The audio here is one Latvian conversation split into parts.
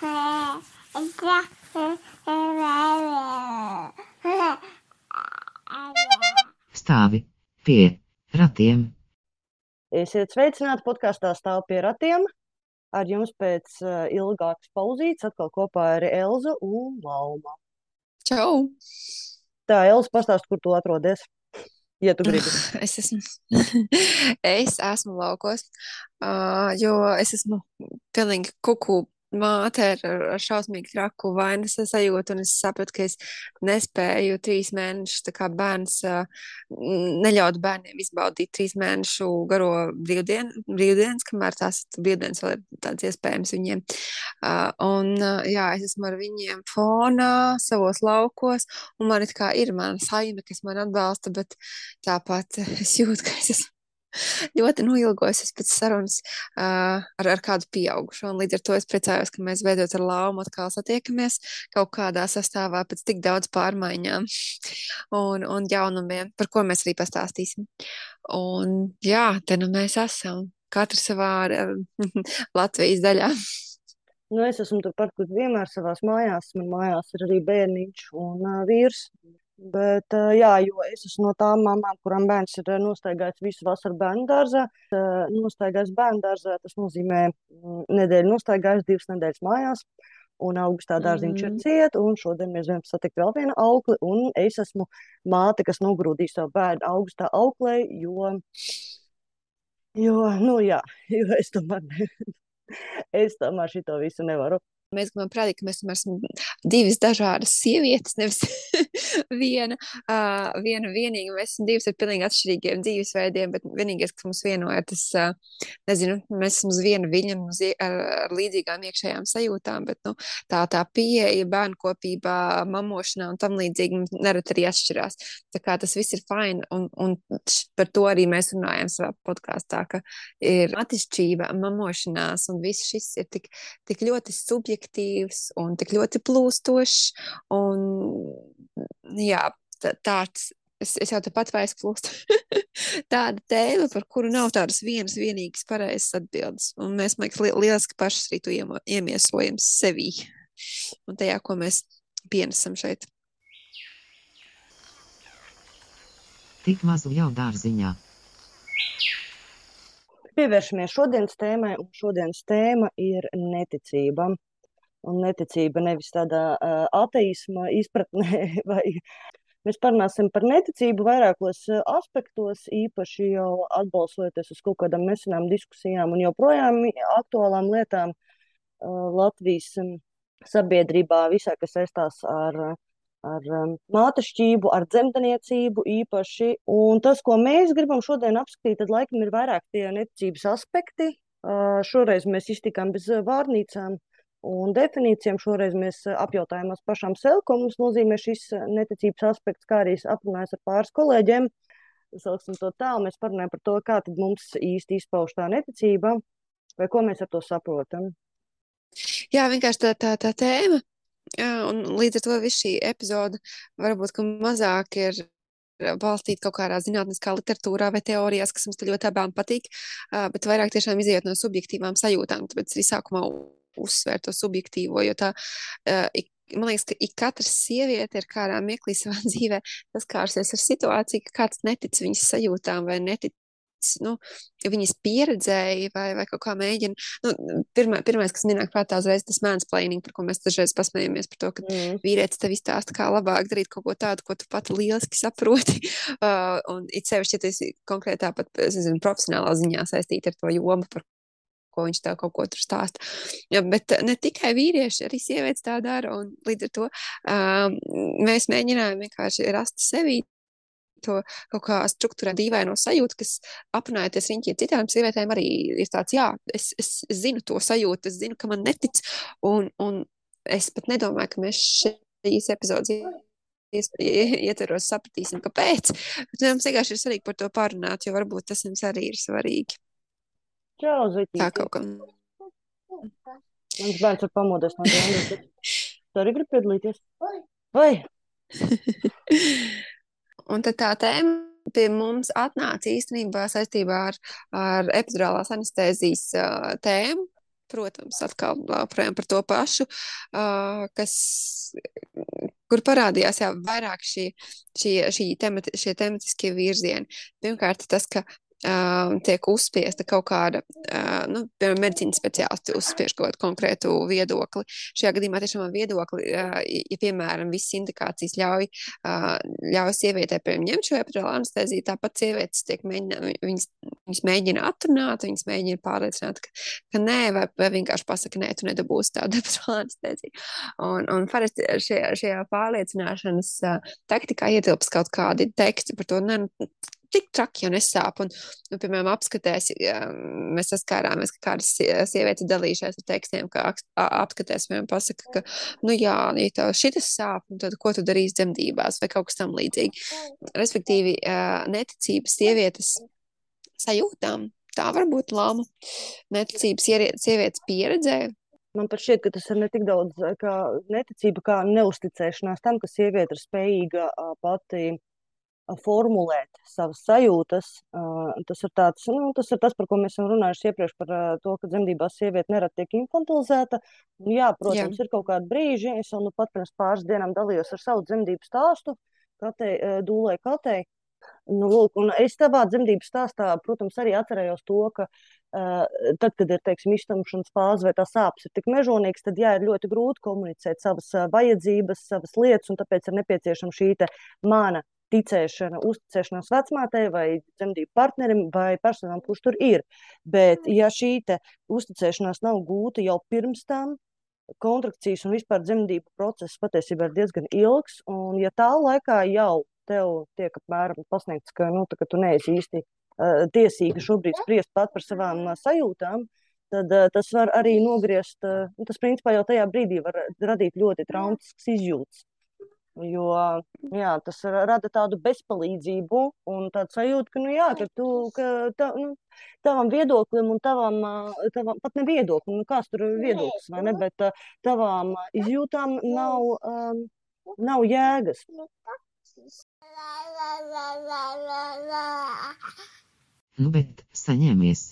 Stāvi pie ratiem. Esiet sveicināti podkāstā Stāv pie ratiem. Ar jums pēc uh, ilgākas pauzītes atkal kopā ir Elza un Lauma. Čau! Tā, Elza, pastāst, kur tu atrodies. Ja tu gribi. Es esmu, es esmu laukos, uh, jo es esmu pilnīgi kuku māte ar, ar šausmīgi traku vainas sajūtu, un es sapratu, ka es nespēju trīs mēnešus, tā kā bērns, neļaut bērniem izbaudīt trīs mēnešu garo brīvdienu, brīvdienas, kamēr tās brīvdienas vēl ir tāds iespējams viņiem. Un, jā, es esmu ar viņiem fonā, savos laukos, un man it kā ir mana saime, kas man atbalsta, bet tāpat es jūtu, ka es esmu ļoti noilgojusies pēc sarunas uh, ar, ar kādu pieaugušo. Līdz ar to es priecājos, ka mēs veidot ar Laumu atkal satiekamies kaut kādā sastāvā pēc tik daudz pārmaiņām un, un jaunumiem, par ko mēs arī pastāstīsim. Un jā, te nu mēs esam. Katrs savā Latvijas daļā. Nu, es esmu turpat, kur vienmēr savā mājās. Man mājās ir arī bērniņš un uh, vīrs. Bet, jā, jo es esmu no tām mamām, kurām bērns ir nostaigājis visu vasaru bērnu dārzā. Nostaigājis bērnu dārzā, tas nozīmē mm, nedēļu nostaigājis divas nedēļas mājās. Un augustā dārziņš mm. ir ciet, un šodien mēs varam satikt vēl vienu aukli. Un es esmu māte, kas nogrūdīja savu bērnu augustā auklē, jo, jo, nu jā, jo es tomēr, es tomēr šito visu nevaru. Mēs gribam parādīt, ka mēs esam divas dažādas sievietes, nevis viena, uh, viena vienīga. Mēs esam divas ar pilnīgi atšķirīgiem dzīvesveidiem, bet vienīgais, kas mums vienoja, tas, uh, nezinu, mēs esam uz viena viļņa ar, ar līdzīgām iekšējām sajūtām, bet nu, tā, tā pieeja bērnu kopībā, mamošanā un tam līdzīgi nerad arī atšķirās. Tā kā tas viss ir fini, un, un par to arī mēs runājam savā podkāstā, ka ir atšķirība, mamošanās un viss šis ir tik, tik ļoti subjektīvs objektīvs un tik ļoti plūstošs. Un, jā, tāds es, es jau tāpat vairs plūstu. Tāda tēma, par kuru nav tādas vienas vienīgas pareizas atbildes. Un mēs, man liekas, li lieliski pašas arī to iemiesojam sevī un tajā, ko mēs pienesam šeit. Tik mazu jau dārziņā. Pievēršamies šodienas tēmai, un šodienas tēma ir neticība un neticība nevis tādā uh, ateisma izpratnē, vai mēs parunāsim par neticību vairākos aspektos, īpaši jau atbalstoties uz kaut kādām nesenām diskusijām un joprojām aktuālām lietām uh, Latvijas sabiedrībā, visā, kas saistās ar ar mātešķību, ar dzemdniecību īpaši. Un tas, ko mēs gribam šodien apskatīt, tad laikam ir vairāk tie neticības aspekti. Uh, šoreiz mēs iztikām bez vārnīcām, Un definīcijām šoreiz mēs eh, apjautājām pašām sev, ko mums nozīmē šis eh, neticības aspekts, kā arī aprunājos ar pāris kolēģiem. Sauksim to tā, mēs parunājam par to, kā mums īsti izpauž tā neticība, vai ko mēs ar to saprotam. Jā, vienkārši tā, tā, tā tēma. Un līdz ar to viss šī epizode varbūt mazāk ir balstīta kaut kādā zinātniskā literatūrā vai teorijās, kas mums ļoti abām patīk, bet vairāk tiešām iziet no subjektīvām sajūtām. Tāpēc arī sākumā uzsvērt to subjektīvo, jo tā uh, man liekas, ka ik katra sieviete ir kādā mirklī savā dzīvē saskārusies ar situāciju, ka kāds netic viņas sajūtām vai netic. Nu, viņas pieredzēja, vai, vai kaut kā mēģina. Nu, pirmā, pirmais, kas manā prātā uzreiz tas mansplaining, par ko mēs dažreiz pasmējamies, par to, ka mm. vīrietis tev izstāsta, kā labāk darīt kaut ko tādu, ko tu pati lieliski saproti. Uh, un it sevišķi, ja tu esi konkrētā pat, zinu, profesionālā ziņā saistīta ar to jomu, par ko viņš tev kaut ko tur stāsta. Ja, bet ne tikai vīrieši, arī sievietes tā dara. Līdz ar to um, mēs mēģinājām vienkārši rast sevi to kaut kā struktūrā dīvaino sajūtu, kas aprunājoties riņķī citām sievietēm arī ir tāds, jā, es, es, zinu to sajūtu, es zinu, ka man netic, un, un es pat nedomāju, ka mēs šīs epizodes ietveros sapratīsim, kāpēc, bet mums vienkārši ir svarīgi par to pārunāt, jo varbūt tas jums arī ir svarīgi. Čau, Zitīti. Tā kaut kā. Mans bērns ir pamodies no dienas, bet tu arī gribi piedalīties? Vai? Un tad tā tēma pie mums atnāca īstenībā saistībā ar, ar epidurālās anestēzijas uh, tēmu. protams, atkal projām par to pašu, kas, kur parādījās jā, vairāk šī, šī, šī temati, šie tematiskie virzieni. Pirmkārt, tas, ka uh, tiek uzspiesta kaut kāda, uh, nu, piemēram, medicīnas speciālisti uzspiež kaut kādu konkrētu viedokli. Šajā gadījumā tiešām viedokli, uh, ja, piemēram, visas indikācijas ļauj, uh, ļauj sievietē, piemēram, ņemt šo epidurālu anesteziju, tāpat sievietes tiek mēģina, viņas, viņas mēģina atrunāt, viņas mēģina pārliecināt, ka, ka nē, vai, vai vienkārši pasaka, nē, tu nedabūsi tādu epidurālu anesteziju. Un, un parasti šajā, šajā pārliecināšanas uh, taktikā ietilps kaut kādi teksti par to, ne, tik traki jau nesāp. Un, nu, piemēram, apskatēs, ja mēs saskārāmies, ka kādas sievietes dalījušās ar tekstiem, ka apskatēs, piemēram, pasaka, ka, nu jā, ja tev šitas sāp, tad ko tu darīsi dzemdībās vai kaut kas tam līdzīgi. Respektīvi, neticības sievietes sajūtām. Tā var būt lama. Neticības sievietes pieredzē, Man pat šķiet, ka tas ir ne tik daudz kā neticība, kā neusticēšanās tam, ka sieviete ir spējīga pati formulēt savas sajūtas. Tas ir, tāds, nu, tas ir tas, par ko mēs esam runājuši iepriekš, par to, ka dzemdībās sieviete nerad tiek infantilizēta. Jā, protams, Jā. ir kaut kādi brīži. Es jau nu pat pirms pāris dienām dalījos ar savu dzemdību stāstu, katei, dūlai katei. Nu, lūk, es savā dzemdību stāstā, protams, arī atcerējos to, ka uh, tad, kad ir teiksim, iztumšanas fāze vai tā sāpes ir tik mežonīgas, tad jā, ir ļoti grūti komunicēt savas uh, vajadzības, savas lietas, un tāpēc ir nepieciešama šī mana ticēšana, uzticēšanās vecmātei vai dzemdību partnerim vai personām, kurš tur ir. Bet, ja šī uzticēšanās nav gūta jau pirms tam, kontrakcijas un vispār dzemdību process patiesībā ir diezgan ilgs, un ja tā laikā jau tev tiek apmēram pasniegts, ka, nu, tā, ka tu neesi īsti uh, tiesīga šobrīd spriest pat par savām uh, sajūtām, tad uh, tas var arī nogriezt, uh, tas principā jau tajā brīdī var radīt ļoti traumatisks izjūtas. Jo jā, tas rada tādu bezpalīdzību un tādu sajūtu, ka, nu, jā, ka, tu, ka tā, nu, tavam viedoklim un tavam, tavam pat ne viedoklim, nu, kāds tur ir viedoklis, vai ne, bet tavām izjūtām nav, um, nav jēgas. Nu, bet saņēmies.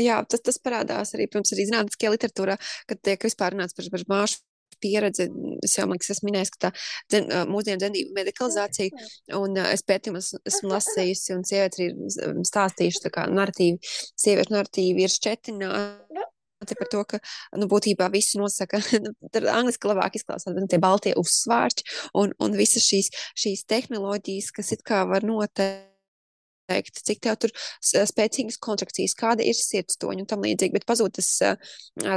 Jā, tas, tas parādās arī, protams, arī zinātniskajā literatūrā, kad tiek vispār runāts par, par māšu pieredze. Es jau liekas, esmu minējis, ka tā dzen, mūsdienu dzemdību medikalizācija, un es pētījumus esmu lasījusi, un sievietes ir stāstījuši, tā kā narratīvi, sieviešu narratīvi ir šķetināti par to, ka, nu, būtībā visi nosaka, tad angliski labāk izklausās, bet nu, tie baltie uzsvārči un, un visas šīs, šīs tehnoloģijas, kas it kā var noteikt teikt, cik tev tur spēcīgas kontrakcijas, kāda ir sirdstoņa un tam līdzīgi, bet pazūd tas,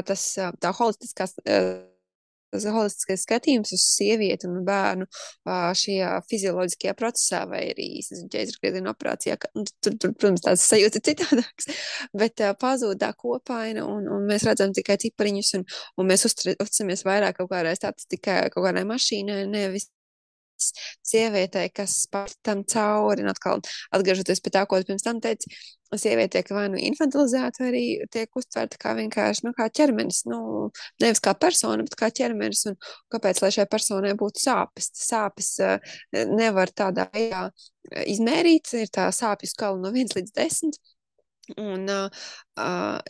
tas tā holistiskās tas holistiskais skatījums uz sievieti un bērnu šajā fizioloģiskajā procesā vai arī ķēzargrieziena operācijā. Nu, tur, tur, protams, tās sajūta ir citādākas, bet pazūd tā kopaina un, un mēs redzam tikai cipariņus un, un mēs uzticamies vairāk kaut kādai statistikai, kaut kādai mašīnai, nevis sievietei, kas pār tam cauri, un atkal atgriežoties pie tā, ko es pirms tam teicu, sieviete tiek vai nu infantilizēta, vai arī tiek uztverta kā vienkārši nu, kā ķermenis. Nu, nevis kā persona, bet kā ķermenis. Un kāpēc, šai personai būtu sāpes? Sāpes uh, nevar tādā veidā izmērīt. Ir tā sāpju skala no 1 līdz 10. Un, uh,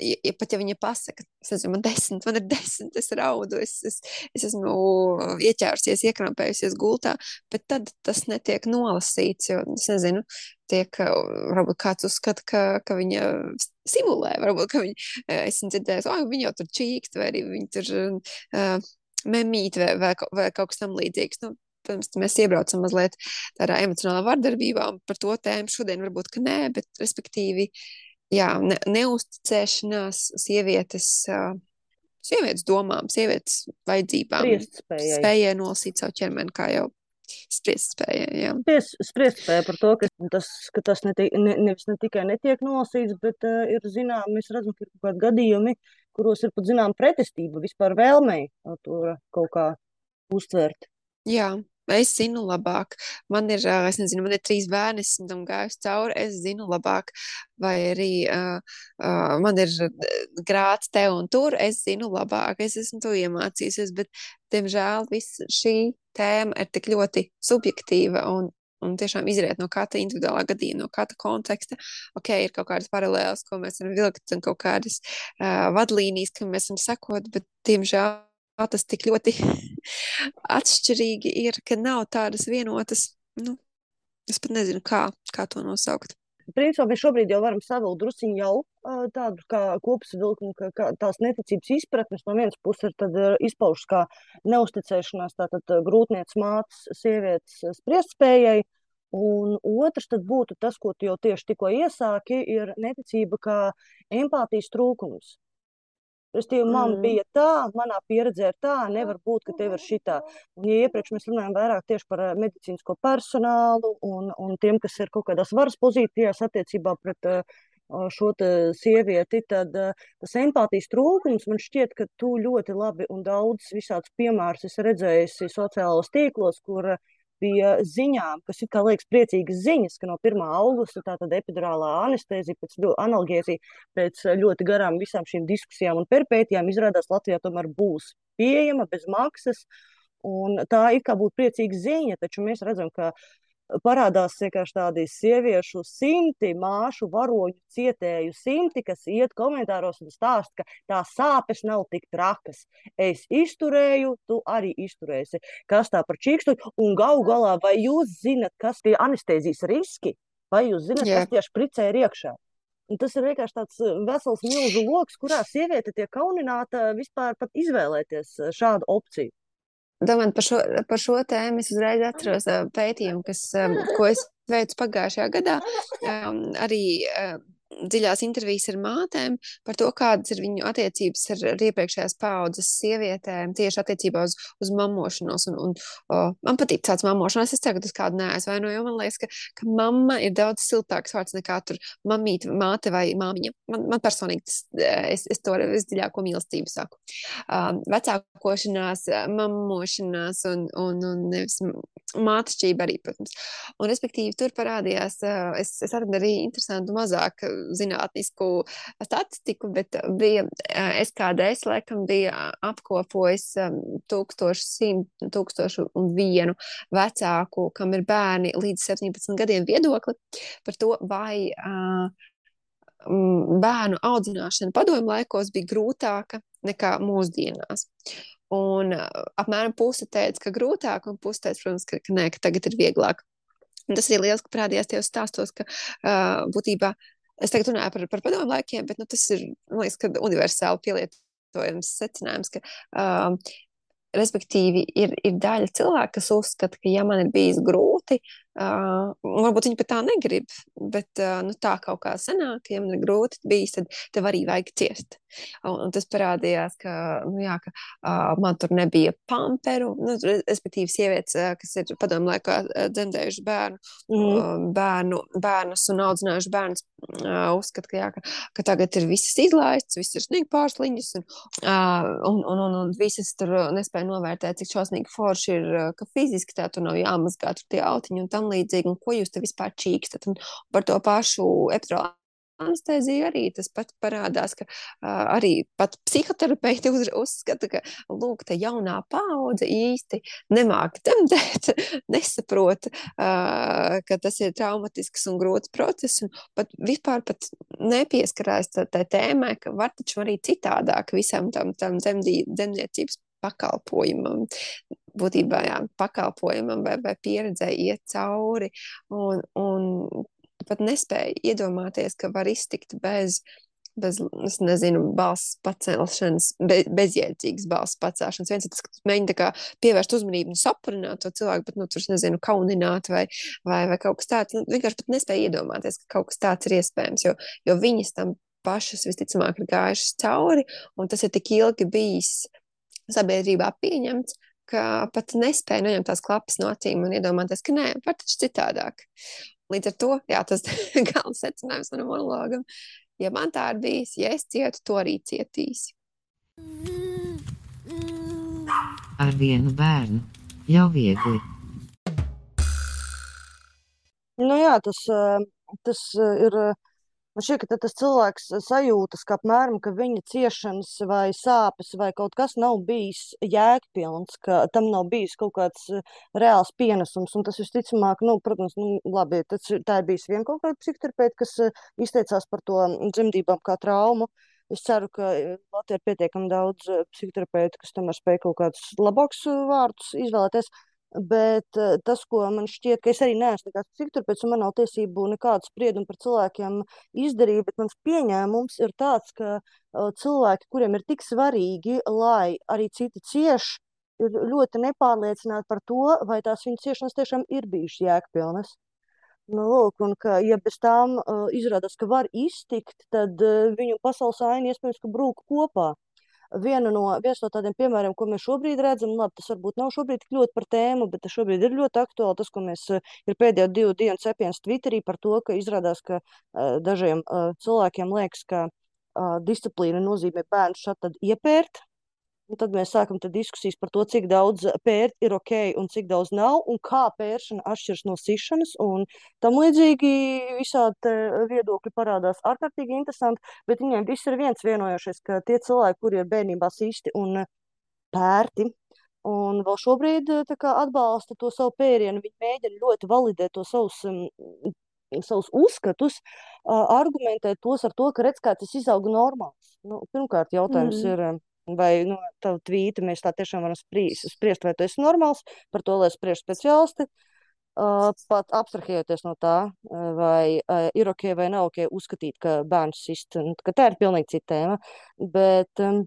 ja, ja pat ja viņa pasaka, es nezinu, man desmit, man ir desmit, es raudu, es, es, es esmu ieķērusies, iekrampējusies gultā, bet tad tas netiek nolasīts, jo, es nezinu, tiek, varbūt kāds uzskata, ka, ka viņa simulē, varbūt, viņa, esmu dzirdējis, oh, viņa jau tur čīkst, vai arī viņa tur uh, memīt, vai, vai, vai kaut kas tam līdzīgs. Nu, Protams, mēs iebraucam mazliet tādā emocionālā vardarbībā, un par to tēmu šodien varbūt, ka nē, bet respektīvi uh, jā, ne, neusticēšanās sievietes, uh, sievietes domām, sievietes vajadzībām, spējai nolasīt savu ķermeni, kā jau spriest spēja. Spriest, spriest spēja par to, ka tas, ka tas ne, ne, nevis ne tikai netiek nolasīts, bet uh, ir zinām, mēs redzam, ka ir kaut kādi gadījumi, kuros ir pat zinām pretestība vispār vēlmei to kaut kā uztvert. Jā, Es zinu labāk. Man ir, es nezinu, man ir trīs bērni, esmu tam gājusi cauri. Es zinu labāk, vai arī uh, uh, man ir grāts te un tur. Es zinu labāk, es esmu to iemācījusies, bet, diemžēl, viss šī tēma ir tik ļoti subjektīva un, un tiešām izriet no katra individuālā gadījuma, no katra konteksta. Ok, ir kaut kādas paralēlas, ko mēs varam vilkt, un kaut kādas uh, vadlīnijas, kam mēs varam sekot, bet, diemžēl, tas tik ļoti atšķirīgi ir, ka nav tādas vienotas, nu, es pat nezinu, kā, kā to nosaukt. Principā mēs šobrīd jau varam savilkt drusciņu jau tādu kā kopsavilkumu, ka, ka tās neticības izpratnes no vienas puses ir izpaužas kā neusticēšanās, tātad grūtniecības mātes, sievietes spriestspējai, un otrs būtu tas, ko tu jau tieši tikko iesāki, ir neticība kā empātijas trūkums. Restīvi, man mm. bija tā, manā pieredzē ir tā, nevar būt, ka tev ir šitā. Un, ja iepriekš mēs runājam vairāk tieši par medicīnisko personālu un, un tiem, kas ir kaut kādās varas pozīcijās attiecībā pret uh, šo sievieti, tad uh, tas empātijas trūkums man šķiet, ka tu ļoti labi un daudz visādus piemērus esi redzējusi sociālos tīklos, kur uh, bija ziņām, kas it kā liekas priecīgas ziņas, ka no 1. augusta tātad epidurālā anestezija pēc analgēzija, pēc ļoti garām visām šīm diskusijām un perpētijām izrādās Latvijā tomēr būs pieejama bez maksas. Un tā ir kā būtu priecīga ziņa, taču mēs redzam, ka parādās vienkārši tādi sieviešu simti, māšu varoņu cietēju simti, kas iet komentāros un stāst, ka tā sāpes nav tik trakas. Es izturēju, tu arī izturēsi. Kas tā par čīkstu? Un gau galā, vai jūs zinat, kas tie anestezijas riski? Vai jūs zinat, yeah. kas tieši pricē ir iekšā? Un tas ir vienkārši tāds vesels milzu lokus, kurā sieviete tiek kaunināta vispār pat izvēlēties šādu opciju. Domājot par šo, par šo tēmu, es uzreiz atceros pētījumu, kas, ko es veicu pagājušajā gadā. Arī dziļās intervijas ar mātēm par to, kādas ir viņu attiecības ar, ar iepriekšējās paudzes sievietēm tieši attiecībā uz, uz mamošanos. Un, un, o, man patīk tāds mamošanās, es ka tas kādu neaizvainoju, man liekas, ka, ka mamma ir daudz siltāks vārds nekā tur mamīte, māte vai māmiņa. Man, man personīgi tas, es, es to visdziļāko mīlestību saku. Um, vecākošanās, mamošanās un, un, un nevis mātešķība arī, protams. Un, respektīvi, tur parādījās, es, es atradu arī interesantu mazāk zinātnisku statistiku, bet bija SKDS, laikam, bija apkopojis tūkstošu, tūkstošu un vienu vecāku, kam ir bērni līdz 17 gadiem viedokli par to, vai uh, bērnu audzināšana padomu laikos bija grūtāka nekā mūsdienās. Un apmēram puse teica, ka grūtāk, un puse teica, protams, ka, ka nē, ka tagad ir vieglāk. Un tas arī liels, ka parādījās tajos stāstos, ka uh, būtībā Es tagad runāju par, par padomu laikiem, bet nu, tas ir liekas, universāli pielietojams secinājums, ka um, respektīvi ir, ir daļa cilvēku, kas uzskata, ka ja man ir bijis grūti, Uh, varbūt viņi pat tā negrib, bet uh, nu, tā kaut kā sanāk, ja man ir grūti bijis, tad tev arī vajag ciest. Un, un tas parādījās, ka, nu, jā, ka uh, man tur nebija pamperu, nu, respektīvi sievietes, uh, kas ir padomu laikā dzemdējuši bērnu, mm. uh, bērnu, bērnus un audzinājuši bērnus, uzskata, ka, jā, ka, ka tagad ir visas izlaistas, viss ir snīgi pārsliņas, un, un, un, un, un visas tur nespēja novērtēt, cik šausmīgi forši ir, ka fiziski tā tur nav jāmazgā tur tie autiņi un tam līdzīgi, un ko jūs te vispār čīkstat. Un par to pašu epidurālu anestezija arī tas pats parādās, ka uh, arī pat psihoterapeiti uz, uzskata, ka lūk, tā jaunā paudze īsti nemāk temdēt, nesaprot, uh, ka tas ir traumatisks un grūts process, un pat vispār pat nepieskarās tā, tā tēmai, ka var taču arī citādāk visam tam, tam dzemdī, dzemniecības pakalpojumam būtībā jā, pakalpojumam vai, vai pieredzē iet cauri un, un pat nespēja iedomāties, ka var iztikt bez, bez nezinu, balss pacelšanas, be, bezjēdzīgas balss pacelšanas. Viens ir tas, ka mēģina pievērst uzmanību un saprināt to cilvēku, bet, nu, tur, nezinu, kaunināt vai, vai, vai kaut kas tāds. Nu, vienkārši pat nespēja iedomāties, ka kaut kas tāds ir iespējams, jo, jo viņas tam pašas visticamāk ir gājušas cauri, un tas ir tik ilgi bijis sabiedrībā pieņemts, ka pat nespēja noņemt tās klapas no acīm un iedomāties, ka nē, var taču citādāk. Līdz ar to, jā, tas galvenais secinājums manam monologam. Ja man tā ir bijis, ja es cietu, to arī cietīsi. Ar vienu bērnu jau viegli. Nu jā, tas, tas ir Man šķiet, ka tas cilvēks sajūtas, ka apmēram ka viņa ciešanas vai sāpes vai kaut kas nav bijis jēgpilns, ka tam nav bijis kaut kāds reāls pienesums. Un tas visticamāk, nu, protams, nu, labi, tas, tā ir bijis viena kāda psihoterapeita, kas izteicās par to dzemdībām kā traumu. Es ceru, ka Latvijā ir pietiekami daudz psihoterapeitu, kas tomēr spēj kaut kādus labākus vārdus izvēlēties. Bet uh, tas, ko man šķiet, ka es arī neesmu nekāds psihoterapeits, un man nav tiesību nekādu spriedumu par cilvēkiem izdarīt, bet mans pieņēmums ir tāds, ka uh, cilvēki, kuriem ir tik svarīgi, lai arī citi cieš, ir ļoti nepārliecināti par to, vai tās viņu ciešanas tiešām ir bijušas jēgpilnas. Nu, lūk, un ka, ja bez tām uh, izrādās, ka var iztikt, tad uh, viņu pasaules aina iespējams, brūk kopā. Viena no, viens no tādiem piemēriem, ko mēs šobrīd redzam, labi, tas varbūt nav šobrīd ļoti par tēmu, bet tas šobrīd ir ļoti aktuāli. Tas, ko mēs ir pēdējo divu dienu cepiens Twitterī par to, ka izrādās, ka uh, dažiem uh, cilvēkiem liekas, ka uh, disciplīna nozīmē bērnu tad iepērt, Un tad mēs sākam diskusijas par to, cik daudz pērt ir ok un cik daudz nav, un kā pēršana atšķiras no sišanas. Tam līdzīgi visādi viedokļi parādās ārkārtīgi interesanti, bet viņiem viss ir viens vienojošais, ka tie cilvēki, kuri ir bērnībā sisti un pērti, Un vēl šobrīd kā, atbalsta to savu pērienu. Viņi mēģina ļoti validēt to savus, um, savus uzskatus, uh, argumentēt tos ar to, ka redz, kā tas izauga normāls. Nu, pirmkārt, jautājums mm. ir, Vai no nu, tavu tvītu mēs tā tiešām varam spriest, spriest, vai tas ir normāls, par to, lai spriež speciālisti. Uh, pat abstrahējoties no tā, vai uh, ir ok vai nav ok uzskatīt, ka bērns sist, ka tā ir pilnīgi cita tēma. Bet um,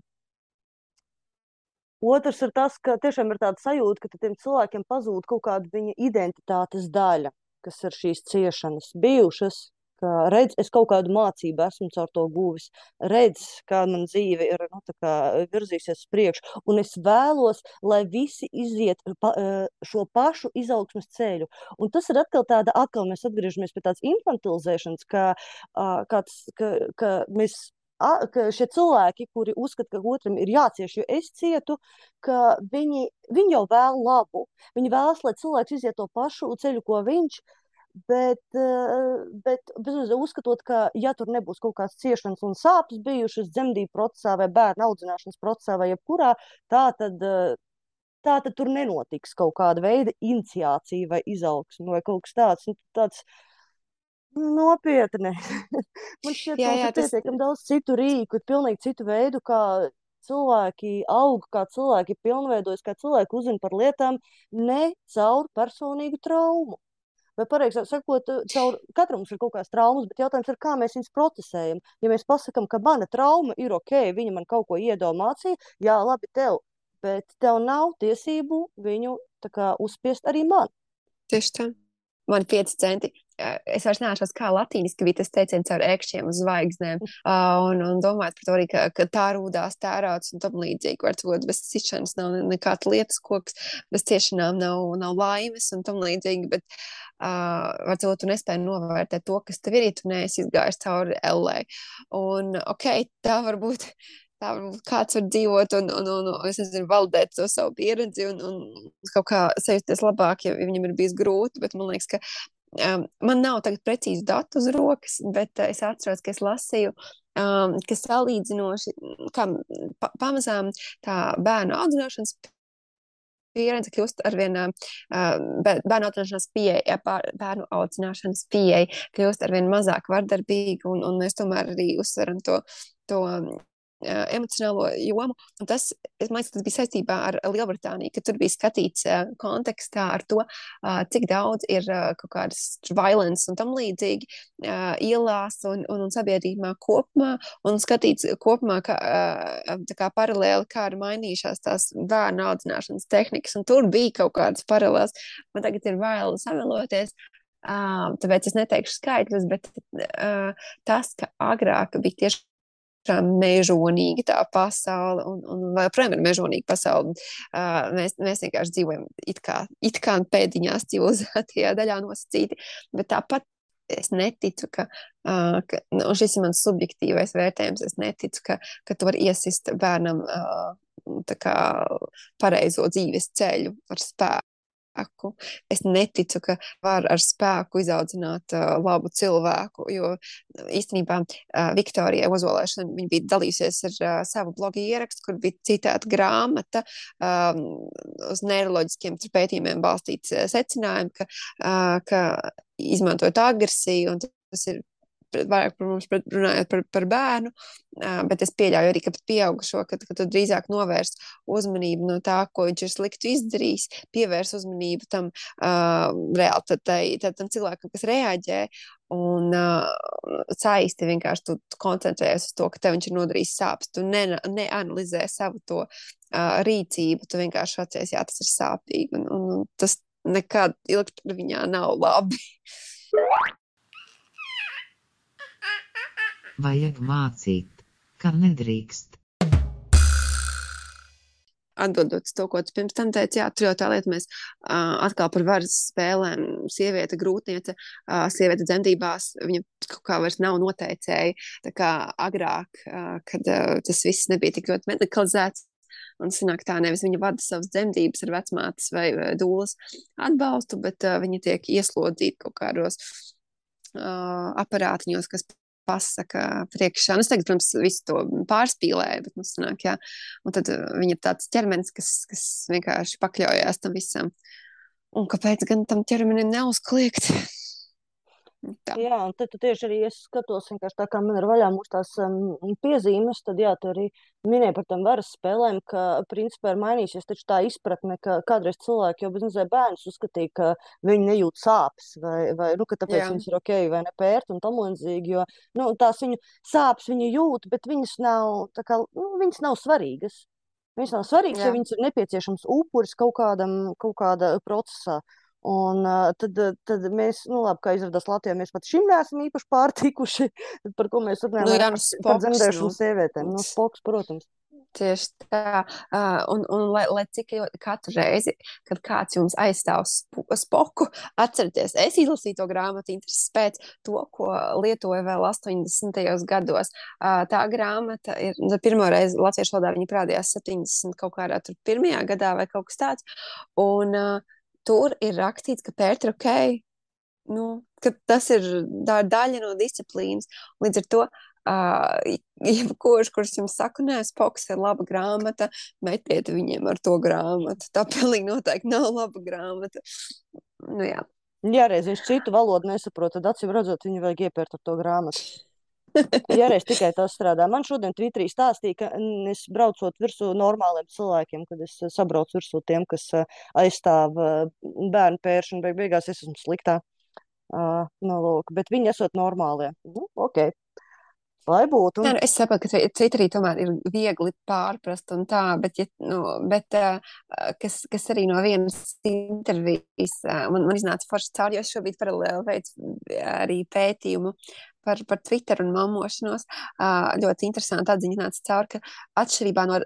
otrs ir tas, ka tiešām ir tāda sajūta, ka tiem cilvēkiem pazūd kaut kāda viņa identitātes daļa, kas ir šīs ciešanas bijušas, ka redz, es kaut kādu mācību esmu caur to guvis, redz, kā man dzīve ir nu, virzīsies uz priekšu, un es vēlos, lai visi iziet pa, šo pašu izaugsmas ceļu. Un tas ir atkal tāda, atkal mēs atgriežamies pie tādas infantilizēšanas, ka, kāds, ka, ka mēs ka šie cilvēki, kuri uzskata, ka otram ir jācieš, jo es cietu, ka viņi, viņi jau vēl labu. Viņi vēlas, lai cilvēks iziet to pašu ceļu, ko viņš ir Bet, eh, bet uzskatot, ka, ja tur nebūs kaut kādas ciešanas un sāpes bijušas dzemdību procesā, vai bērnu audzināšanas procesā, vai jebkurā, tā tad, eh, tā tad tur nenotiks kaut kāda veida iniciācija vai izaugsme vai kaut kas tāds. Nu, tāds Nopietni. Man šķiet, ka ir tas... pietiekami daudz citu rīku, pilnīgi citu veidu, kā cilvēki aug, kā cilvēki pilnveidojas, kā cilvēki uzzina par lietām, ne caur personīgu traumu. Vai pareizāk sakot, caur katram mums ir kaut kādas traumas, bet jautājums ir, kā mēs viņus procesējam. Ja mēs pasakām, ka mana trauma ir ok, viņa man kaut ko iedod mācīja, jā, labi, tev, bet tev nav tiesību viņu kā, uzspiest arī man. Tieši tā. Man ir 5 centi. Es vairs neatceros, kā latīniski bija tas teiciens ar ēkšķiem uz zvaigznēm. Uh, un, un domājot par to arī, ka, ka tā rūdās tērauds un tam līdzīgi. Var būt bez cišanas nav nekāda lietas koks, bez ciešanām nav, nav laimes un tam līdzīgi. Bet, uh, Uh, varbūt tu nespēji novērtēt to, kas tev ir, ja tu neesi izgājis cauri LA. Un, ok, tā varbūt. Tā varbūt kāds var dzīvot un, un, un, un es nezinu, valdēt to savu pieredzi un, un kaut kā sajusties labāk, ja viņam ir bijis grūti. Bet man liekas, ka um, man nav tagad precīzi datu uz rokas, bet uh, es atceros, ka es lasīju um, ka salīdzinoši, pamazām tā bērnu audzināšanas pieredze kļūst ar vien bērnu audzināšanas pieeja, bērnu audzināšanas pieeja kļūst ar vien mazāk vardarbīga, un, un mēs tomēr arī uzsveram to, to emocionālo jomu. Un tas, domāju, tas bija saistībā ar Lielbritāniju, ka tur bija skatīts uh, kontekstā ar to, uh, cik daudz ir uh, kaut kādas violence un tam līdzīgi ielās un, un, un sabiedrībā kopumā, un skatīts kopumā kā, kā paralēli, kā ir mainījušās tās bērnu audzināšanas tehnikas, un tur bija kaut kādas paralēlas. Man tagad ir bail sameloties. Tāpēc es neteikšu skaitļus, bet uh, tas, ka agrāk bija tieši mežonīga tā pasaule, un, un joprojām ir mežonīga pasaule. Uh, mēs, mēs vienkārši dzīvojam it kā, it kā pēdiņās civilizētajā daļā nosacīti, bet tāpat es neticu, ka, uh, ka nu, šis ir mans subjektīvais vērtējums. Es neticu, ka, ka tu vari iesist bērnam uh, kā, pareizo dzīves ceļu ar spēku. Spēku. Es neticu, ka var ar spēku izaudzināt uh, labu cilvēku, jo īstenībā uh, Viktorija Ozolēšana viņa bija dalījusies ar uh, savu blogu ierakstu, kur bija citēta grāmata um, uz neiroloģiskiem pētījumiem balstīts uh, secinājumi, ka, uh, ka izmantojot agresiju, un tas ir vairāk par mums runājot par, par bērnu, bet es pieļauju arī, ka pieaugušo, ka, ka tu drīzāk novērst uzmanību no tā, ko viņš ir slikti izdarījis, pievērs uzmanību tam uh, reāli tad, tad, tam cilvēkam, kas reaģē, un uh, saisti vienkārši tu, koncentrējies uz to, ka tev viņš ir nodarījis sāpes, tu ne, neanalizē savu to uh, rīcību, tu vienkārši atcies, jā, tas ir sāpīgi, un, un tas nekad ilgtermiņā nav labi. Vajag mācīt, ka nedrīkst. Atbildot to, ko tu pirms tam teici, jā, tur jau tā lieta, mēs uh, atkal par varas spēlēm, sieviete, grūtniece, uh, sieviete dzemdībās, viņa kaut kā vairs nav noteicēja, tā kā agrāk, uh, kad uh, tas viss nebija tik ļoti medikalizēts, Un sanāk tā, nevis viņa vada savas dzemdības ar vecmātes vai dūles atbalstu, bet uh, viņa tiek ieslodzīta kaut kādos uh, aparātiņos, kas pasaka priekšā. Nu, es tagad, protams, visu to pārspīlēju, bet, nu, sanāk, jā. Un tad uh, viņa ir tāds ķermenis, kas, kas vienkārši pakļaujās tam visam. Un kāpēc gan tam ķermenim neuzkliegt? Tā. Jā, un tad tieši arī es skatos, tā kā man ir vaļā mūsu tās um, piezīmes, tad jā, tu arī minēji par tām varas spēlēm, ka principā ir mainījusies taču tā izpratne, ka kādreiz cilvēki jau bezmazliet bērnus uzskatīja, ka viņi nejūt sāpes, vai, vai nu, ka tāpēc jā. viņas ir ok, vai ne pērt un tam līdzīgi, jo, nu, tās viņu sāpes viņi jūt, bet viņas nav, tā kā, nu, viņas nav svarīgas. Viņas nav svarīgas, jā. jo viņas ir nepieciešams upuris kaut kādam, kaut kāda procesā. Un uh, tad, tad mēs, nu, labi, kā izrādās Latvijā, mēs pat šim neesam īpaši pārtikuši, par ko mēs runājam. Nu, nu, spoks, par dzemdēšanu nu. sievietēm. Nu, spoks, protams. Tieši tā, uh, un, un lai, lai cik katru reizi, kad kāds jums aizstāv spoku, atcerieties, es izlasīju to grāmatu intereses pēc to, ko lietoja vēl 80. gados. Uh, tā grāmata ir, nu, pirmo reizi latviešu valodā viņa parādījās 70 kaut kādā tur pirmajā gadā vai kaut kas tāds, un uh, tur ir rakstīts, ka pērt ir ok. Nu, tas ir da daļa no disciplīnas. Līdz ar to, uh, jebkurš, kurš jums saka, nē, Spoks ir laba grāmata, metiet viņiem ar to grāmatu. Tā pilnīgi noteikti nav laba grāmata. Nu, jā. Ja reiz viņš citu valodu nesaprot, tad acīm redzot, viņu vajag iepērt ar to grāmatu. Ja reiz tikai tas strādā. Man šodien Twitterī stāstīja, ka es braucot virsū normāliem cilvēkiem, kad es sabraucu virsū tiem, kas aizstāv bērnu pēršanu, beig beigās es esmu sliktā. Uh, nu, lūk, bet viņi esot normālie. Nu, okay. Lai būtu. Nē, nu, es saprotu, ka Twitterī tomēr ir viegli pārprast un tā, bet, ja, nu, bet uh, kas, kas arī no vienas intervijas, uh, man, man iznāca forši cauri, jo es šobrīd paralēli veicu arī pētījumu par, par Twitter un mamošanos. Uh, ļoti interesanti atziņa nāca cauri, ka atšķirībā no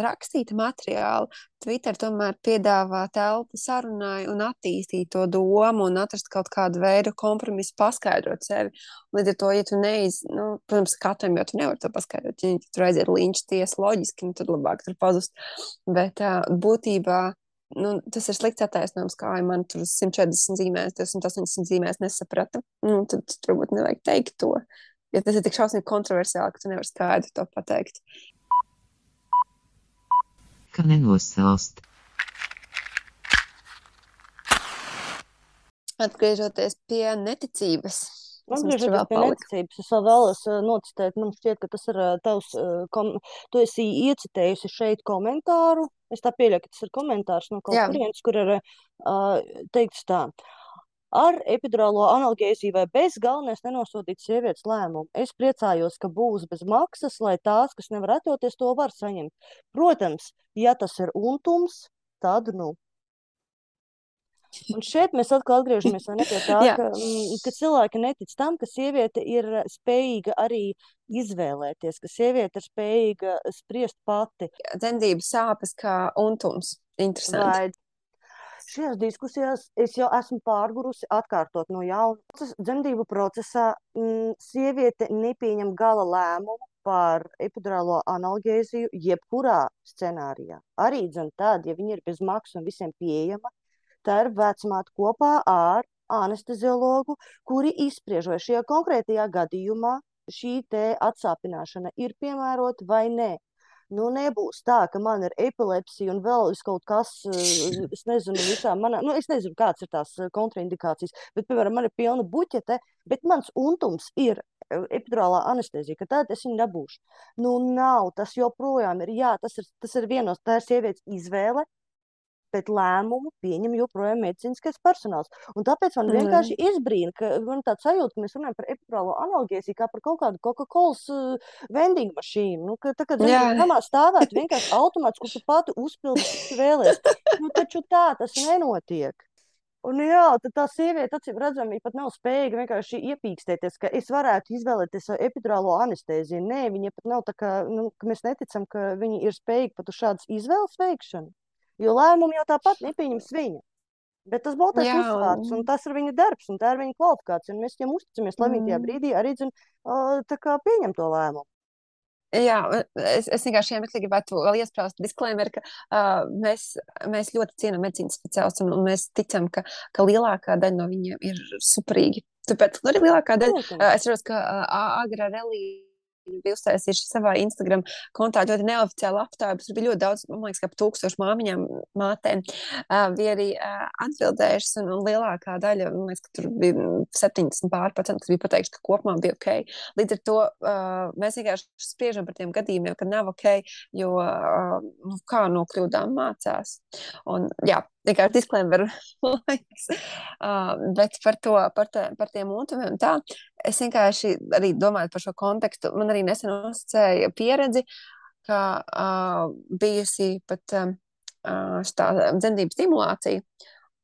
rakstīta materiāla, Twitter tomēr piedāvā telpu sarunai un attīstīt to domu un atrast kaut kādu veidu kompromisu, paskaidrot sevi. Līdz ar to, ja tu neiz, nu, protams, katram jau tu nevari to paskaidrot, ja tur aiziet līnča tiesa loģiski, nu, tad labāk tur pazust. Bet būtībā nu, tas ir slikts attaisnojums, kā ja man tur 140 zīmēs, 280 zīmēs nesaprata. Nu, tad varbūt nevajag teikt to. Ja tas ir tik šausmīgi kontroversiāli, ka tu nevari skaidri to pateikt. Ka nenosalst. Atgriežoties pie neticības. Atgriežoties pie neticības, es vēl vēlos uh, nocitēt, man šķiet, ka tas ir uh, tavs, uh, kom... tu esi iecitējusi šeit komentāru, es tā pieļauju, ka tas ir komentārs no kaut kurienes, kur ir uh, teikts tā. Ar epidurālo analgēziju vai bez galvenais nenosodīt sievietes lēmumu. Es priecājos, ka būs bez maksas, lai tās, kas nevar atļauties, to var saņemt. Protams, ja tas ir untums, tad, nu, Un šeit mēs atkal atgriežamies pie tā, ka, mm, ka cilvēki netic tam, ka sieviete ir spējīga arī izvēlēties, ka sieviete ir spējīga spriest pati. Dzemdību sāpes kā untums. Interesanti. Vai šajās diskusijās es jau esmu pārgurusi atkārtot no jauna. Dzemdību procesā m, mm, sieviete nepieņem gala lēmumu par epidurālo analgēziju jebkurā scenārijā. Arī dzem tad, ja viņa ir bez maksas un visiem pieejama, Tā ir vecmāte kopā ar anesteziologu, kuri izspriež, vai šajā konkrētajā gadījumā šī te atsāpināšana ir piemērota vai nē. Nu, nebūs tā, ka man ir epilepsija un vēl kaut kas, es nezinu, visā manā, nu, es nezinu, kāds ir tās eh, kontraindikācijas, bet, piemēram, man ir pilna buķete, bet mans untums ir eh, epidurālā anestezija, ka tad es viņu dabūšu. Nu, nav, tas joprojām ir, jā, tas ir, tas ir vienos, tā ir sievietes izvēle, bet lēmumu pieņem joprojām medicīniskais personāls. Un tāpēc man vienkārši mm. izbrīna, ka man tāds sajūta, ka mēs runājam par epidurālo analgēziju kā par kaut kādu Coca-Cola uh, vending mašīnu. Nu, ka, tā kā namā stāvētu vienkārši automāts, kur tu pati uzpildi, kas vēlies. Nu, taču tā tas nenotiek. Un, jā, tad tā sieviete, acīm redzami, pat nav spējīga vienkārši iepīkstēties, ka es varētu izvēlēties epidurālo anestēziju. Nē, viņa pat nav tā, ka, nu, ka mēs neticam, ka viņi ir spējīgi pat uz šādas izvēles veikšanu. Jo lēmumu jau tāpat nepieņems viņa. Bet tas būtu tas uzsvērts, un tas ir viņa darbs, un tā ir viņa kvalifikācija. Mēs viņam uzticamies, lai viņa tajā mm. brīdī arī zin, pieņem to lēmumu. Jā, es, es vienkārši iemeklīgi gribētu vēl iesprāst disclaimer, ka uh, mēs, mēs ļoti cienām medicīnas speciālistus un, mēs ticam, ka, ka lielākā daļa no viņiem ir superīgi. Tāpēc nu, arī lielākā daļa, uh, es redzu, ka uh, Relija Viņa bija uztaisījuši savā Instagram kontā ļoti neoficiālu aptāju. Tur bija ļoti daudz, man liekas, ap tūkstošu māmiņām, mātēm. Uh, bija arī uh, atbildējušas, un, un lielākā daļa, man liekas, ka tur bija 70 pārpacenti, kas bija pateikuši, ka kopumā bija ok. Līdz ar to uh, mēs vienkārši spriežam par tiem gadījumiem, ka nav ok, jo uh, nu, kā no kļūdām mācās. Un, jā, vienkārši disclaimer laiks. Uh, bet par to, par, tā, par tiem utumiem tā, es vienkārši arī domāju par šo kontekstu. Man arī nesen uzticēja pieredzi, ka uh, bijusi pat uh, tā dzemdību stimulācija.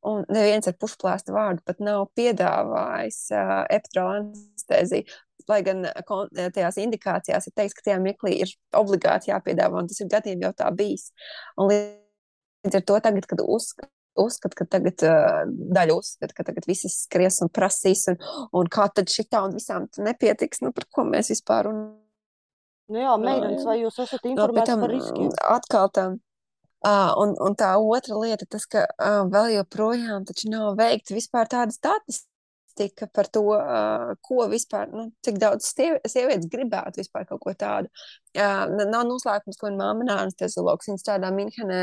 Un neviens ar pušplāsta vārdu pat nav piedāvājis uh, epidurālu anesteziju. Lai gan tajās indikācijās ir teikts, ka tajā mirklī ir obligāti jāpiedāvā, un tas ir gadiem jau tā bijis. Un līdz ar to tagad, kad uzskata, uzskat, ka tagad daļa uzskata, ka tagad visi skries un prasīs, un, un kā tad šitā un visām nepietiks, nu par ko mēs vispār runājam. Nu jā, meitenes, vai jūs esat informēti no, par riskiem? Atkal tam. Uh, un, un tā otra lieta, tas, ka uh, vēl joprojām taču nav veikta vispār tādas datas statistika par to, ko vispār, nu, cik daudz sievietes gribētu vispār kaut ko tādu. Nav noslēpums, ko mamma ir anesteziologs. Viņa strādā Minhenē,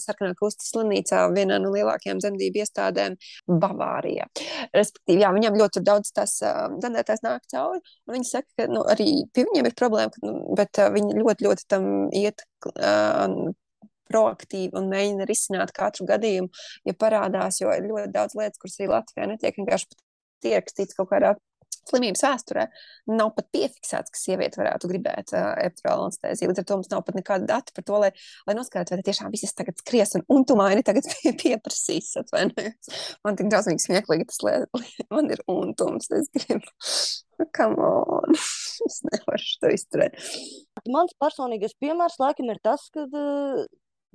Sarkanā krusta slimnīcā, vienā no lielākajām dzemdību iestādēm Bavārijā. Respektīvi, jā, viņam ļoti daudz tas dzemdētājs nāk cauri, un viņi saka, ka nu, arī pie viņiem ir problēma, ka, nu, bet viņi ļoti, ļoti tam iet. Proaktīvi un mēģina risināt katru gadījumu, ja parādās, jo ir ļoti daudz lietas, kuras arī Latvijā netiek vienkārši ierakstīts kaut kādā slimības vēsturē, nav pat piefiksēts, ka sieviete varētu gribēt uh, epidurālu anesteziju. Līdz ar to mums nav pat nekāda data par to, lai, lai noskaidrotu, vai tiešām viss tagad skries un, un tu maini tagad pie, pieprasīs. Atvainojos. Man tik drausmīgi smieklīgi tas lietas. Man ir untums, es gribu. Come on. es nevaru to izturēt. Mans personīgais piemērs laikam ir tas, ka,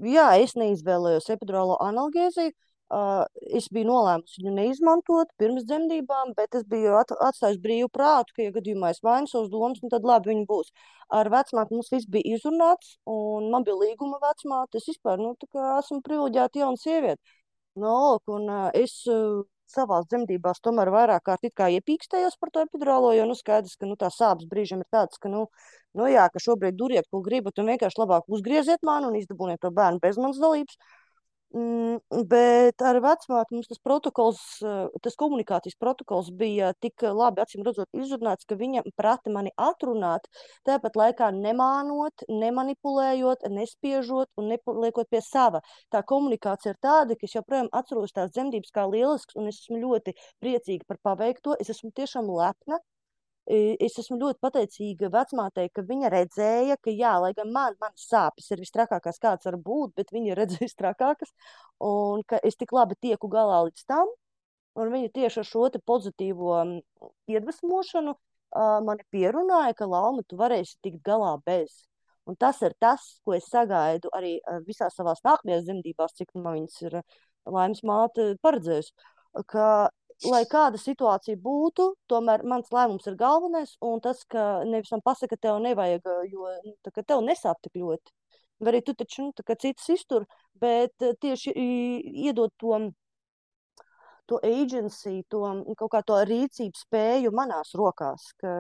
jā, es neizvēlējos epidurālo analgēziju, Uh, es biju nolēmusi viņu neizmantot pirms dzemdībām, bet es biju at atstājusi brīvu prātu, ka, ja gadījumā es mainu savus domas, nu, tad labi viņi būs. Ar vecmāti mums viss bija izrunāts, un man bija līguma vecmāte. Es vispār nu, esmu privileģēta jauna sieviete. No, nu, un, uh, es uh, savās dzemdībās tomēr vairāk kārt iepīkstējos par to epidurālo, jo nu, skaidrs, ka nu, tā sāpes brīžiem ir tāds, ka, nu, nu jā, ka šobrīd duriet, ko gribat, un vienkārši labāk uzgrieziet mani un izdabūniet to bērnu bez manas dalības. Mm, bet ar vecmāti mums tas protokols, eh, tas komunikācijas protokols bija tik labi, acīm redzot, izrunāts, ka viņa prata mani atrunāt, tāpat laikā nemānot, nemanipulējot, nespiežot un nepaliekot pie sava. Tā komunikācija ir tāda, ka es joprojām atceros tās dzemdības kā lielisks, un es esmu ļoti priecīga par paveikto. Es esmu tiešām lepna es esmu ļoti pateicīga vecmātei, ka viņa redzēja, ka, jā, lai gan man, manas sāpes ir visstrakākās, kāds var būt, bet viņa ir redzējusi trakākas, un ka es tik labi tieku galā līdz tam. Un viņa tieši ar šo pozitīvo iedvesmošanu uh, mani pierunāja, ka Lauma, tu varēsi tikt galā bez. Un tas ir tas, ko es sagaidu arī visās savās nākamajās dzemdībās, cik man viņas ir laimes māte paredzējusi. Ka lai kāda situācija būtu, tomēr mans lēmums ir galvenais. Un tas, ka nevis man pasaka, ka tev nevajag, jo nu, tev nesāp tik ļoti. Vai arī tu taču nu, citas iztur, bet tieši iedot to to agency, to kaut kā to rīcību spēju manās rokās, ka,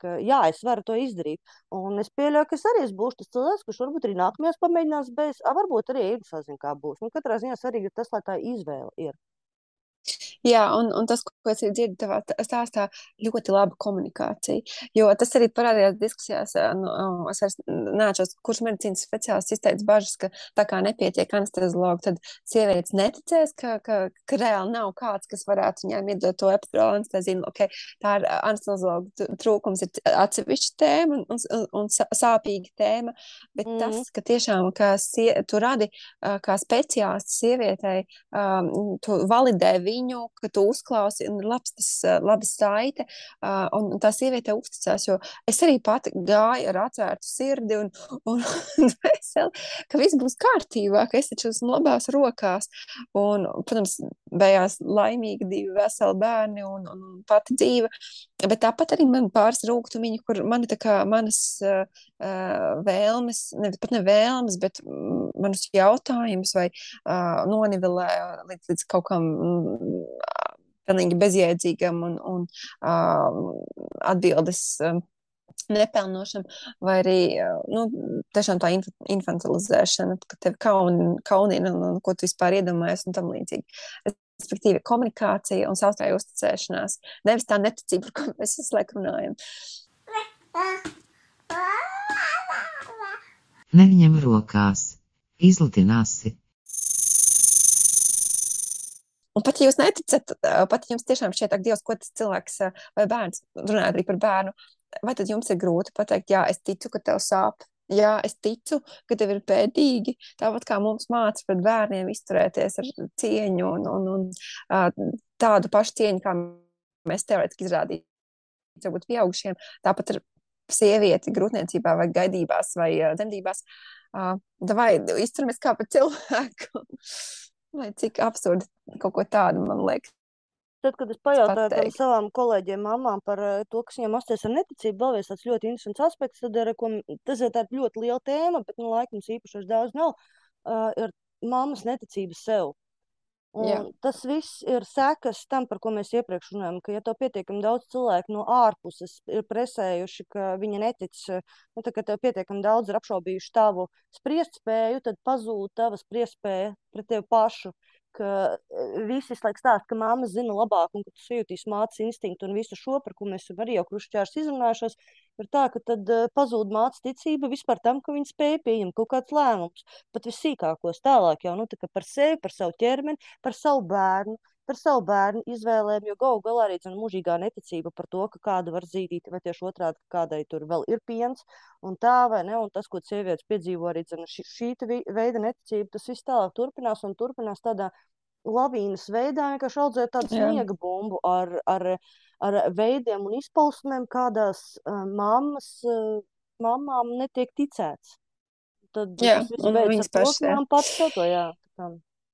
ka jā, es varu to izdarīt. Un es pieļauju, ka es arī es būšu tas cilvēks, kurš varbūt arī nākamajās pamēģinās bez, a, varbūt arī eju, sazin, kā būs. Nu, katrā ziņā svarīgi ir tas, lai tā izvēle ir. Jā, un, un tas, ko es dzirdu tavā stāstā, ļoti laba komunikācija. Jo tas arī parādījās diskusijās. Nu, es vairs neatceros, kurš medicīnas speciālists izteica bažas, ka tā kā nepietiek anesteziologu, tad sievietes neticēs, ka, ka, ka reāli nav kāds, kas varētu viņām iedot to epidurālu anesteziju. Okay, tā ir anesteziologu trūkums, ir atsevišķa tēma un, un, un sāpīga tēma, bet mm. tas, ka tiešām, ka sie, tu radi kā speciālists sievietei, um, tu validē viņu, ka tu uzklausi, un ir labs tas, laba saite, un tā sieviete uzticās, jo es arī pati gāju ar atvērtu sirdi un, un, un veseli, ka viss būs kārtībā, ka es taču esmu labās rokās, un, protams, bejās laimīgi divi veseli bērni un, un pati dzīve, bet tāpat arī man pāris rūgtumiņi, kur mani kā manas uh, vēlmes, ne, pat ne vēlmes, bet manus jautājumus vai uh, nonivelē līdz, līdz kaut kam pilnīgi bezjēdzīgam un, un uh, atbildes uh, nepelnošam, vai arī nu, tiešām tā inf infantilizēšana, ka tev kaun, kaunina un, un ko tu vispār iedomājies un tam līdzīgi. Respektīvi, komunikācija un savstarpēja uzticēšanās. Nevis tā neticība, par ko mēs visu laiku runājam. Neņem rokās, izlutināsi, Un pat ja jūs neticat, pat ja jums tiešām šķiet, ak, Dievs, ko tas cilvēks vai bērns, runājot arī par bērnu, vai tad jums ir grūti pateikt, jā, es ticu, ka tev sāp. Jā, es ticu, ka tev ir pēdīgi. Tāpat kā mums mācīja pret bērniem izturēties ar cieņu un, un, un tādu pašu cieņu, kā mēs teorētiski izrādījām, varbūt pieaugušiem, tāpat ar sievieti grūtniecībā vai gaidībās vai dzemdībās. Vai izturamies kā par cilvēku. Vai cik absurdi kaut ko tādu man liekas. Tad, kad es pajautāju tam savām kolēģiem, mamām par uh, to, kas viņiem asociēs ar neticību, vēl viens tāds ļoti interesants aspekts, tad, ar, ko, tas ir tāds ļoti liela tēma, bet, nu, laikam, īpaši daudz nav, uh, ir mammas neticība sev. Un Jā. tas viss ir sekas tam, par ko mēs iepriekš runājām, ka, ja tev pietiekami daudz cilvēku no ārpuses ir presējuši, ka viņi netic, nu, tā, ka tev pietiekami daudz ir apšaubījuši tavu spriestspēju, tad pazūd tava spriestspēja pret tevi pašu ka e, visi laiku stāsta, ka mamma zina labāk un ka tu sajūtīsi mācības instinktu un visu šo, par ko mēs arī jau krušķērs izrunājušos, ir tā, ka tad uh, pazūd mācības ticība vispār tam, ka viņi spēja pieņemt kaut kādus lēmumus, pat visīkākos tālāk jau, nu, tā kā par sevi, par savu ķermeni, par savu bērnu, par savu bērnu izvēlēm, jo galu galā arī ir mūžīgā neticība par to, ka kāda var zīdīt, vai tieši otrādi, ka kādai tur vēl ir piens, un tā vai ne, un tas, ko sievietes piedzīvo arī dzen, šī, šī veida neticība, tas viss tālāk turpinās un turpinās tādā lavīnas veidā, vienkārši audzēt tādu sniega bumbu ar, ar, ar veidiem un izpausmēm, kādās uh, mammas, uh, mammām netiek ticēts. Tad jā, tas viss beidzas ar to, ka man pats to, jā. Tā.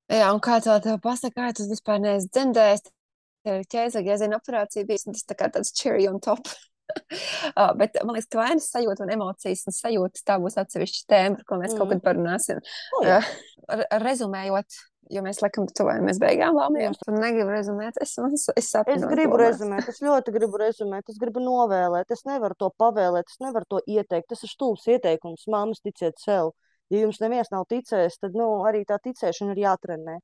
Jā, un kā tā tev pasaka, kā tu vispār neesi dzemdējis, tev ir ķēzaga iezīna operācija bijis, un tas tā kā tāds cherry on top. uh, bet man liekas, ka vainas sajūta un emocijas un sajūtas tā būs atsevišķa tēma, par ko mēs mm. kaut kad parunāsim. Jā. uh, rezumējot, jo mēs laikam tuvojamies beigām lāmiem, tu negribu rezumēt, es, es, es saprotu. Es gribu rezumēt, es ļoti gribu rezumēt, es gribu novēlēt, es nevaru to pavēlēt, es nevaru to ieteikt, tas ir stulbs ieteikums, māmas ticiet sev ja jums neviens nav ticējis, tad nu, arī tā ticēšana ir jātrenē.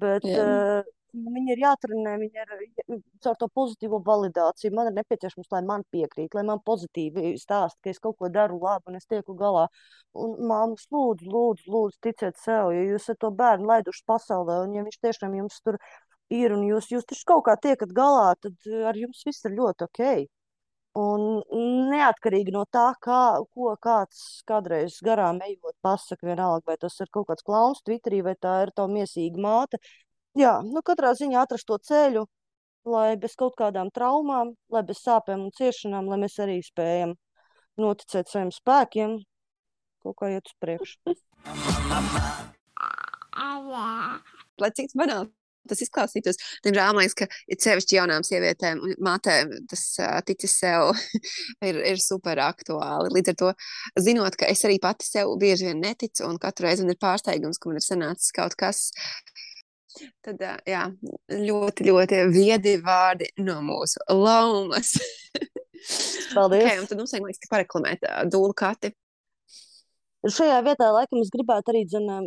Bet Jā. uh, viņi ir jātrenē, viņi ir caur to pozitīvo validāciju. Man ir nepieciešams, lai man piekrīt, lai man pozitīvi stāsta, ka es kaut ko daru labi un es tieku galā. Un māmas lūdzu, lūdzu, lūdzu, ticiet sev, ja jūs esat to bērnu laiduši pasaulē un ja viņš tiešām jums tur ir un jūs, jūs taču kaut kā tiekat galā, tad ar jums viss ir ļoti ok. Un neatkarīgi no tā, kā, ko kāds kādreiz garām ejot, pasakā, vienalga, vai tas ir kaut kāds klauns Twitterī, vai tā ir tā mīsīga māte. Jā, nu katrā ziņā atrast to ceļu, lai bez kaut kādām traumām, lai bez sāpēm un ciešanām, lai mēs arī spējam noticēt saviem spēkiem, kaut kā iet uz priekšu. Lai cik banāli tas izklausītos. Diemžēl man liekas, ka ir sevišķi jaunām sievietēm un mātēm tas uh, ticis sev ir, ir super aktuāli. Līdz ar to, zinot, ka es arī pati sev bieži vien neticu un katru reizi man ir pārsteigums, ka man ir sanācis kaut kas. Tad, jā, ļoti, ļoti viedi vārdi no mūsu laumas. Paldies! Okay, un tad mums vajag pareklamēt dūlu kati. Šajā vietā laikam es gribētu arī, zinām,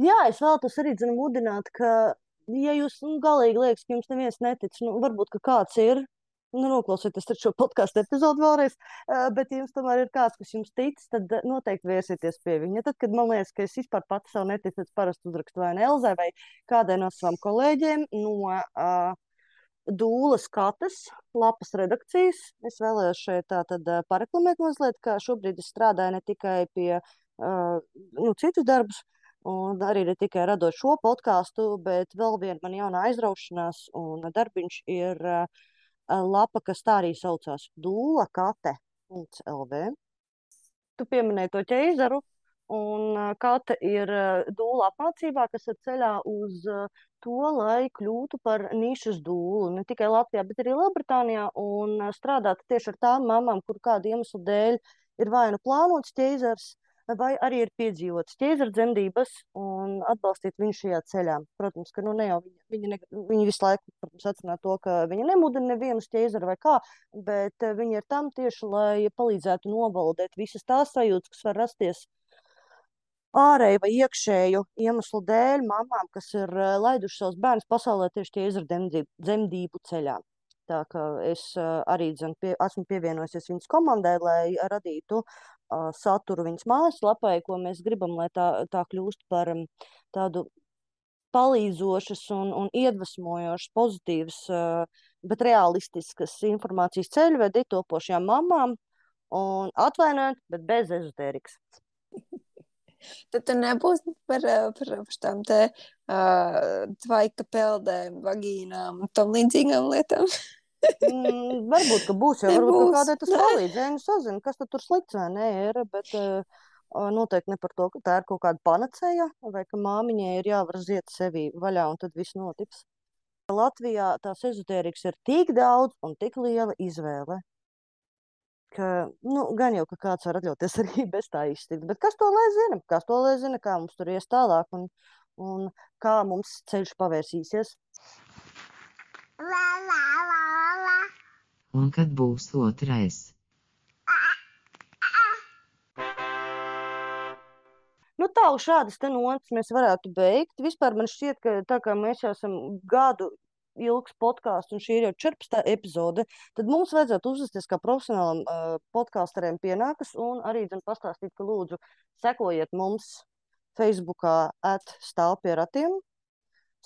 jā, es vēlos arī, zinām, mudināt, ka, ja jūs nu, galīgi liekas, ka jums neviens netic, nu, varbūt, kāds ir, nu, noklausieties šo podkāstu epizodu vēlreiz, bet, ja jums tomēr ir kāds, kas jums tic, tad noteikti vērsieties pie viņa. Tad, kad man liekas, ka es vispār pats sev neticu, tad parasti uzrakstu vai Elzai vai kādai no savām kolēģiem no uh, Dūlas kates lapas redakcijas. Es vēlējos šeit tātad pareklamēt mazliet, ka šobrīd es strādāju ne tikai pie uh, nu, citus darbus, Un arī ne tikai radot šo podkāstu, bet vēl viena man jauna aizraušanās un darbiņš ir uh, lapa, kas tā arī saucās Dūla kate.lv. Tu pieminēji to ķeizaru, un kate ir dūla apmācībā, kas ir ceļā uz to, lai kļūtu par nišas dūlu. Ne tikai Latvijā, bet arī Lielbritānijā, un strādāt tieši ar tām mamām, kur kādu iemeslu dēļ ir vai nu plānots ķeizars, vai arī ir piedzīvotas ķēzara dzemdības un atbalstīt viņu šajā ceļā. Protams, ka nu, ne jau viņa, viņa, ne, viņa visu laiku protams, atzina to, ka viņa nemudina nevienu ķēzaru vai kā, bet eh, viņa ir tam tieši, lai palīdzētu novaldēt visas tās sajūtas, kas var rasties ārēju vai iekšēju iemeslu dēļ mamām, kas ir eh, laiduši savus bērnus pasaulē tieši ķēzara dzemdību ceļā. Tā kā es uh, arī dzen, pie, esmu pievienojusies viņas komandai, lai radītu saturu viņas mājaslapai, ko mēs gribam, lai tā, tā kļūst par tādu palīdzošas un, un iedvesmojošas, pozitīvas, bet realistiskas informācijas ceļvedi topošajām mamām. Un atvainojiet, bet bez ezotērikas. Tad tur nebūs par, par, par tām te uh, tvaika peldēm, vagīnām un tam līdzīgām lietām. mm, varbūt, ka būs, jo varbūt, ka kādai tas palīdz. Ja viņi sazina, kas tur slikts vai nē, ir, bet uh, noteikti ne par to, ka tā ir kaut kāda panacēja vai ka māmiņai ir jāvar ziet sevi vaļā un tad viss notiks. Latvijā tās ezotērikas ir tik daudz un tik liela izvēle, ka, nu, gan jau, ka kāds var atļauties arī bez tā iztikt, bet kas to lai zina? Kas to lai zina, kā mums tur ies tālāk un, un kā mums ceļš pavērsīsies? La, la. Un kad būs otrais? Nu, tā uz šādas te nots mēs varētu beigt. Vispār man šķiet, ka tā kā mēs jau esam gadu ilgs podkāsts, un šī ir jau 14. epizode, tad mums vajadzētu uzvesties kā profesionālam uh, podkāstariem pienākas un arī dzen, pastāstīt, ka lūdzu sekojiet mums Facebookā at stāv pie ratiem,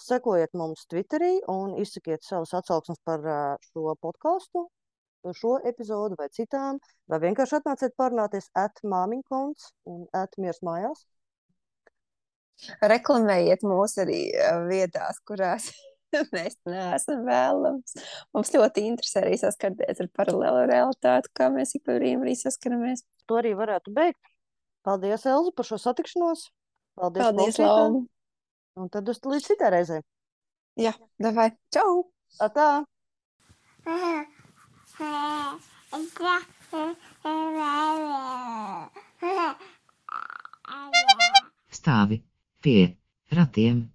sekojiet mums Twitterī un izsakiet savus atsauksmes par šo podkāstu, šo epizodu vai citām, vai vienkārši atnāciet parunāties at māmiņkonts un at miers mājās. Reklamējiet mūs arī vietās, kurās mēs neesam vēlams. Mums ļoti interesē arī saskarties ar paralēlu realitāti, kā mēs ik pa brīdim arī saskaramies. To arī varētu beigt. Paldies, Elza, par šo satikšanos. Paldies, Paldies Lauma. Un tad uz līdz citai reizei. Jā, davai. Čau! Atā! Stāvi pie ratiem.